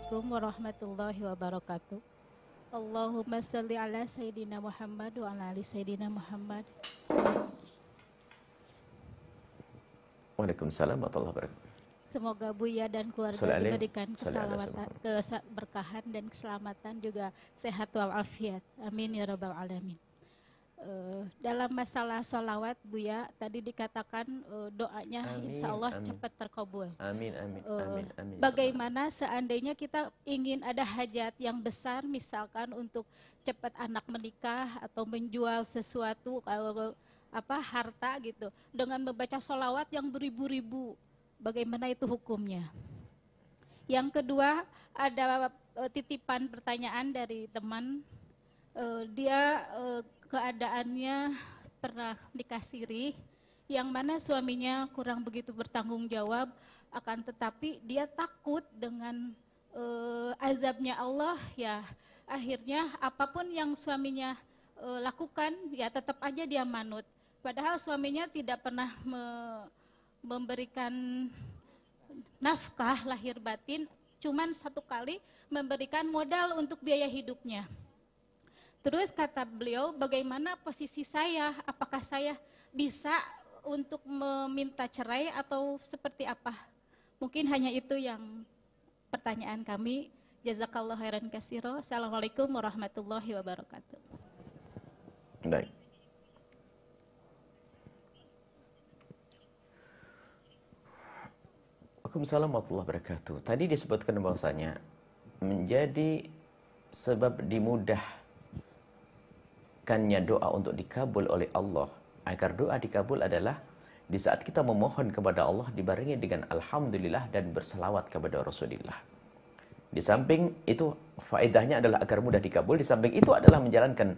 Assalamualaikum warahmatullahi wabarakatuh. Allahumma salli ala Sayyidina Muhammad wa ala ali Sayyidina Muhammad. Waalaikumsalam warahmatullahi wabarakatuh. Semoga Buya dan keluarga diberikan keselamatan, keberkahan dan keselamatan juga sehat walafiat. Amin ya rabbal alamin. Eh, dalam masalah solawat Buya tadi dikatakan eh, doanya Amin, insya Allah amin. cepat terkabul. Amin amin Eh, amin amin. Bagaimana seandainya kita ingin ada hajat yang besar, misalkan untuk cepat anak menikah atau menjual sesuatu kalau apa harta gitu, dengan membaca solawat yang beribu-ribu, bagaimana itu hukumnya? Yang kedua ada titipan pertanyaan dari teman, Eh, dia eh, keadaannya pernah nikah siri, yang mana suaminya kurang begitu bertanggung jawab, akan tetapi dia takut dengan eh, azabnya Allah ya. Akhirnya apa pun yang suaminya eh, lakukan ya tetap aja dia manut. Padahal suaminya tidak pernah me- memberikan nafkah lahir batin cuman satu kali memberikan modal untuk biaya hidupnya terus kata beliau bagaimana posisi saya apakah saya bisa untuk meminta cerai atau seperti apa Mungkin hanya itu yang pertanyaan kami. Jazakallah khairan kasiro. Assalamualaikum warahmatullahi wabarakatuh. Baik. Waalaikumsalam warahmatullahi wabarakatuh. Tadi disebutkan bahwasanya menjadi sebab dimudahkannya doa untuk dikabul oleh Allah agar doa dikabul adalah di saat kita memohon kepada Allah dibarengi dengan alhamdulillah dan berselawat kepada Rasulullah. Di samping itu faedahnya adalah agar mudah dikabul. Di samping itu adalah menjalankan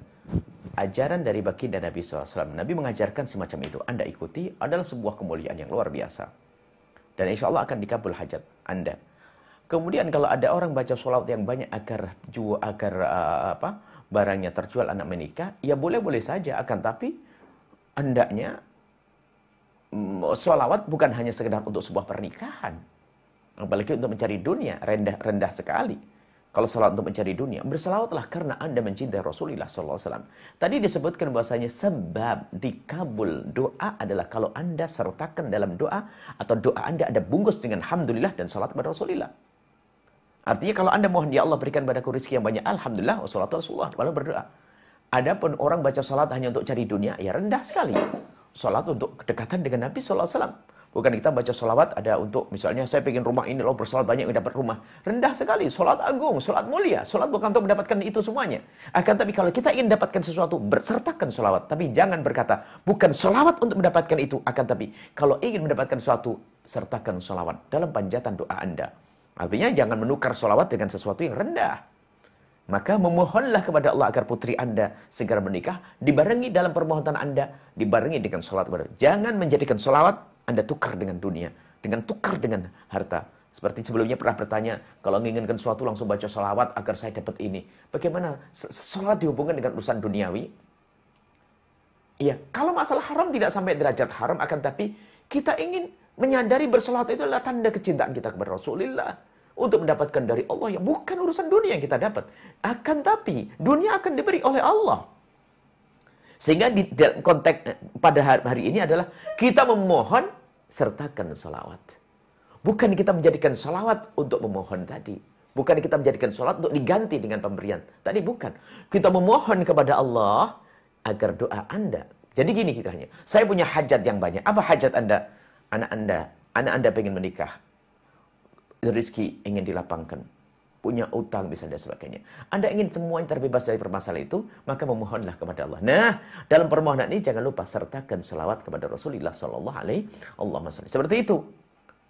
ajaran dari baginda Nabi SAW. Nabi mengajarkan semacam itu. Anda ikuti adalah sebuah kemuliaan yang luar biasa. Dan insya Allah akan dikabul hajat Anda. Kemudian kalau ada orang baca sholawat yang banyak agar jual agar uh, apa barangnya terjual anak menikah, ya boleh-boleh saja. Akan tapi hendaknya mm, sholawat bukan hanya sekedar untuk sebuah pernikahan. Apalagi untuk mencari dunia, rendah rendah sekali. Kalau salat untuk mencari dunia, berselawatlah karena Anda mencintai Rasulullah SAW. Tadi disebutkan bahwasanya sebab dikabul doa adalah kalau Anda sertakan dalam doa atau doa Anda ada bungkus dengan Alhamdulillah dan salat kepada Rasulullah. Artinya kalau Anda mohon, Ya Allah berikan padaku rezeki yang banyak, Alhamdulillah, wassalatu Rasulullah, lalu berdoa. Adapun orang baca salat hanya untuk cari dunia, ya rendah sekali. Salat untuk kedekatan dengan Nabi SAW. Bukan kita baca salawat ada untuk misalnya saya pengen rumah ini loh bersolat banyak dapat rumah. Rendah sekali, solat agung, solat mulia. Solat bukan untuk mendapatkan itu semuanya. Akan tapi kalau kita ingin dapatkan sesuatu, bersertakan solawat. Tapi jangan berkata, bukan solawat untuk mendapatkan itu. Akan tapi kalau ingin mendapatkan sesuatu, sertakan solawat dalam panjatan doa Anda. Artinya jangan menukar solawat dengan sesuatu yang rendah. Maka memohonlah kepada Allah agar putri Anda segera menikah, dibarengi dalam permohonan Anda, dibarengi dengan sholat kepada Jangan menjadikan sholawat Anda tukar dengan dunia, dengan tukar dengan harta. Seperti sebelumnya pernah bertanya, kalau menginginkan sesuatu langsung baca sholawat agar saya dapat ini. Bagaimana sholat dihubungkan dengan urusan duniawi? Iya, kalau masalah haram tidak sampai derajat haram, akan tapi kita ingin menyadari bersolat itu adalah tanda kecintaan kita kepada Rasulullah untuk mendapatkan dari Allah yang bukan urusan dunia yang kita dapat. Akan tapi dunia akan diberi oleh Allah. Sehingga di konteks eh, pada hari ini adalah kita memohon sertakan salawat. Bukan kita menjadikan salawat untuk memohon tadi. Bukan kita menjadikan salat untuk diganti dengan pemberian. Tadi bukan. Kita memohon kepada Allah agar doa Anda. Jadi gini kita hanya. Saya punya hajat yang banyak. Apa hajat Anda? Anak Anda, anak Anda pengen menikah rezeki ingin dilapangkan, punya utang bisa dan sebagainya. Anda ingin semua yang terbebas dari permasalahan itu, maka memohonlah kepada Allah. Nah, dalam permohonan ini jangan lupa sertakan selawat kepada Rasulullah Sallallahu Alaihi Wasallam. Seperti itu.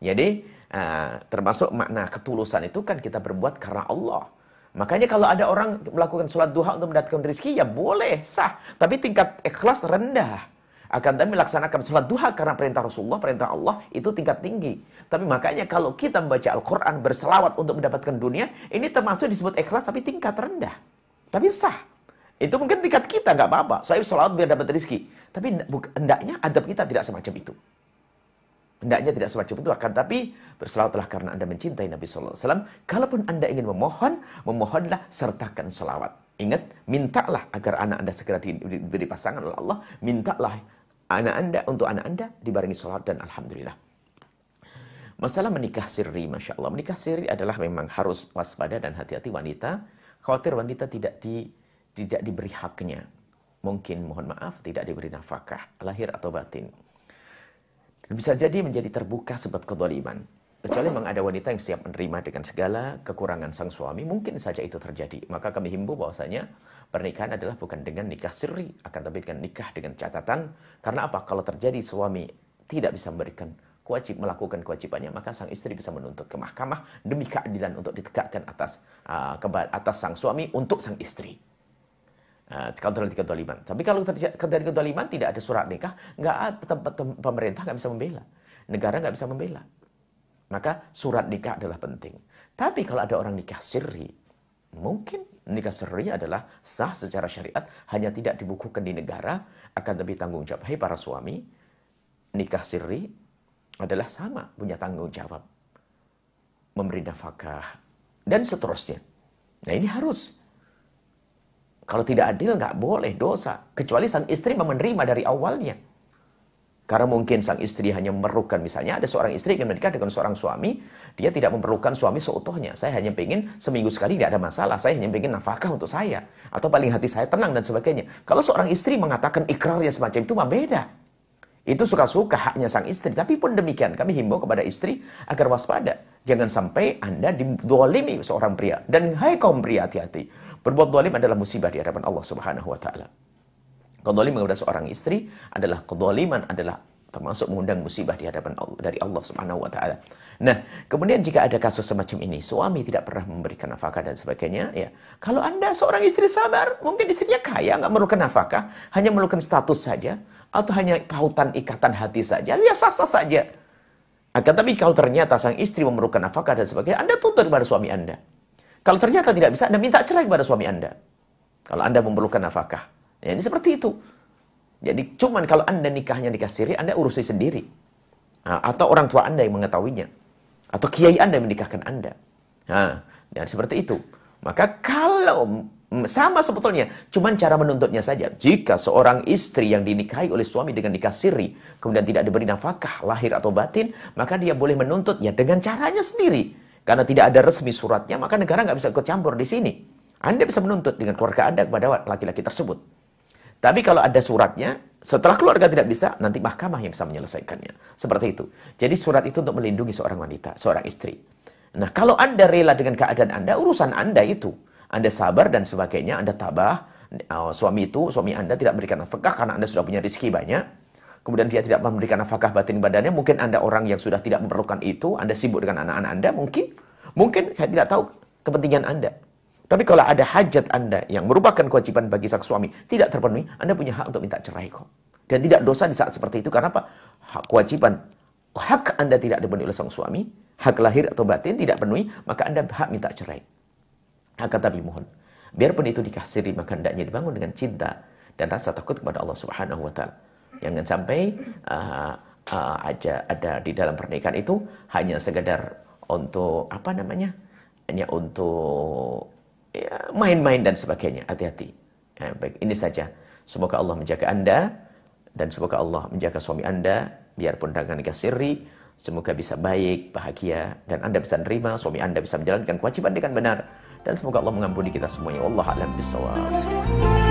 Jadi uh, termasuk makna ketulusan itu kan kita berbuat karena Allah. Makanya kalau ada orang melakukan sholat duha untuk mendapatkan rezeki, ya boleh, sah. Tapi tingkat ikhlas rendah. Akan tapi melaksanakan sholat duha karena perintah Rasulullah, perintah Allah, itu tingkat tinggi. Tapi makanya kalau kita membaca Al-Quran, berselawat untuk mendapatkan dunia, ini termasuk disebut ikhlas tapi tingkat rendah. Tapi sah. Itu mungkin tingkat kita, nggak apa-apa. Saya sholat biar dapat rezeki. Tapi hendaknya adab kita tidak semacam itu. Hendaknya tidak semacam itu akan tapi berselawatlah karena Anda mencintai Nabi sallallahu wasallam. Kalaupun Anda ingin memohon, memohonlah sertakan selawat. Ingat, mintalah agar anak Anda segera diberi pasangan oleh Allah. Mintalah anak Anda untuk anak Anda dibarengi selawat dan alhamdulillah. Masalah menikah sirri, Masya Allah. Menikah sirri adalah memang harus waspada dan hati-hati wanita. Khawatir wanita tidak di, tidak diberi haknya. Mungkin, mohon maaf, tidak diberi nafkah, lahir atau batin bisa jadi menjadi terbuka sebab kezaliman. Kecuali memang ada wanita yang siap menerima dengan segala kekurangan sang suami, mungkin saja itu terjadi. Maka kami himbau bahwasanya pernikahan adalah bukan dengan nikah sirri, akan tapi dengan nikah dengan catatan. Karena apa? Kalau terjadi suami tidak bisa memberikan wajib melakukan kewajibannya, maka sang istri bisa menuntut ke mahkamah demi keadilan untuk ditegakkan atas uh, atas sang suami untuk sang istri. Uh, kalau terjadi kedoliman. Tapi kalau terjadi kedoliman tidak ada surat nikah, nggak pemerintah nggak bisa membela, negara nggak bisa membela. Maka surat nikah adalah penting. Tapi kalau ada orang nikah sirri, mungkin nikah sirri adalah sah secara syariat, hanya tidak dibukukan di negara, akan lebih tanggung jawab. Hai para suami, nikah sirri adalah sama punya tanggung jawab. Memberi nafkah, dan seterusnya. Nah ini harus. Kalau tidak adil nggak boleh dosa. Kecuali sang istri menerima dari awalnya. Karena mungkin sang istri hanya memerlukan, misalnya ada seorang istri yang menikah dengan seorang suami, dia tidak memerlukan suami seutuhnya. Saya hanya ingin seminggu sekali tidak ada masalah. Saya hanya ingin nafkah untuk saya. Atau paling hati saya tenang dan sebagainya. Kalau seorang istri mengatakan ikrarnya semacam itu, mah beda. Itu suka-suka haknya sang istri. Tapi pun demikian, kami himbau kepada istri agar waspada. Jangan sampai Anda didolimi seorang pria. Dan hai kaum pria, hati-hati. Berbuat zalim adalah musibah di hadapan Allah Subhanahu wa taala. Kedzalim kepada seorang istri adalah kedzaliman adalah termasuk mengundang musibah di hadapan Allah dari Allah Subhanahu wa taala. Nah, kemudian jika ada kasus semacam ini, suami tidak pernah memberikan nafkah dan sebagainya, ya. Kalau Anda seorang istri sabar, mungkin istrinya kaya, nggak memerlukan nafkah, hanya memerlukan status saja atau hanya pautan ikatan hati saja, ya sah-sah saja. Akan tapi kalau ternyata sang istri memerlukan nafkah dan sebagainya, Anda tuntut kepada suami Anda. Kalau ternyata tidak bisa, Anda minta cerai kepada suami Anda. Kalau Anda memerlukan nafkah. Ya, ini seperti itu. Jadi cuman kalau Anda nikahnya nikah siri, Anda urusi sendiri. Nah, atau orang tua Anda yang mengetahuinya. Atau kiai Anda yang menikahkan Anda. Nah, dan seperti itu. Maka kalau sama sebetulnya, cuman cara menuntutnya saja. Jika seorang istri yang dinikahi oleh suami dengan nikah siri, kemudian tidak diberi nafkah lahir atau batin, maka dia boleh menuntutnya dengan caranya sendiri. Karena tidak ada resmi suratnya, maka negara nggak bisa ikut campur di sini. Anda bisa menuntut dengan keluarga Anda kepada laki-laki tersebut. Tapi kalau ada suratnya, setelah keluarga tidak bisa, nanti mahkamah yang bisa menyelesaikannya. Seperti itu. Jadi surat itu untuk melindungi seorang wanita, seorang istri. Nah, kalau Anda rela dengan keadaan Anda, urusan Anda itu. Anda sabar dan sebagainya, Anda tabah, oh, suami itu, suami Anda tidak memberikan nafkah karena Anda sudah punya rezeki banyak kemudian dia tidak memberikan nafkah batin badannya, mungkin Anda orang yang sudah tidak memerlukan itu, Anda sibuk dengan anak-anak Anda, mungkin, mungkin saya tidak tahu kepentingan Anda. Tapi kalau ada hajat Anda yang merupakan kewajiban bagi sang suami tidak terpenuhi, Anda punya hak untuk minta cerai kok. Dan tidak dosa di saat seperti itu, karena apa? Hak kewajiban, hak Anda tidak dipenuhi oleh sang suami, hak lahir atau batin tidak penuhi, maka Anda hak minta cerai. Akan tapi mohon, biarpun itu dikasiri, maka hendaknya dibangun dengan cinta dan rasa takut kepada Allah Subhanahu wa taala. Jangan sampai uh, uh, ada ada di dalam pernikahan itu hanya sekedar untuk apa namanya? Hanya untuk main-main dan sebagainya. Hati-hati. Ya, baik, ini saja. Semoga Allah menjaga Anda dan semoga Allah menjaga suami Anda biarpun dengan nikah semoga bisa baik, bahagia dan Anda bisa menerima suami Anda bisa menjalankan kewajiban dengan benar dan semoga Allah mengampuni kita semuanya. Allah a'lam bishawab.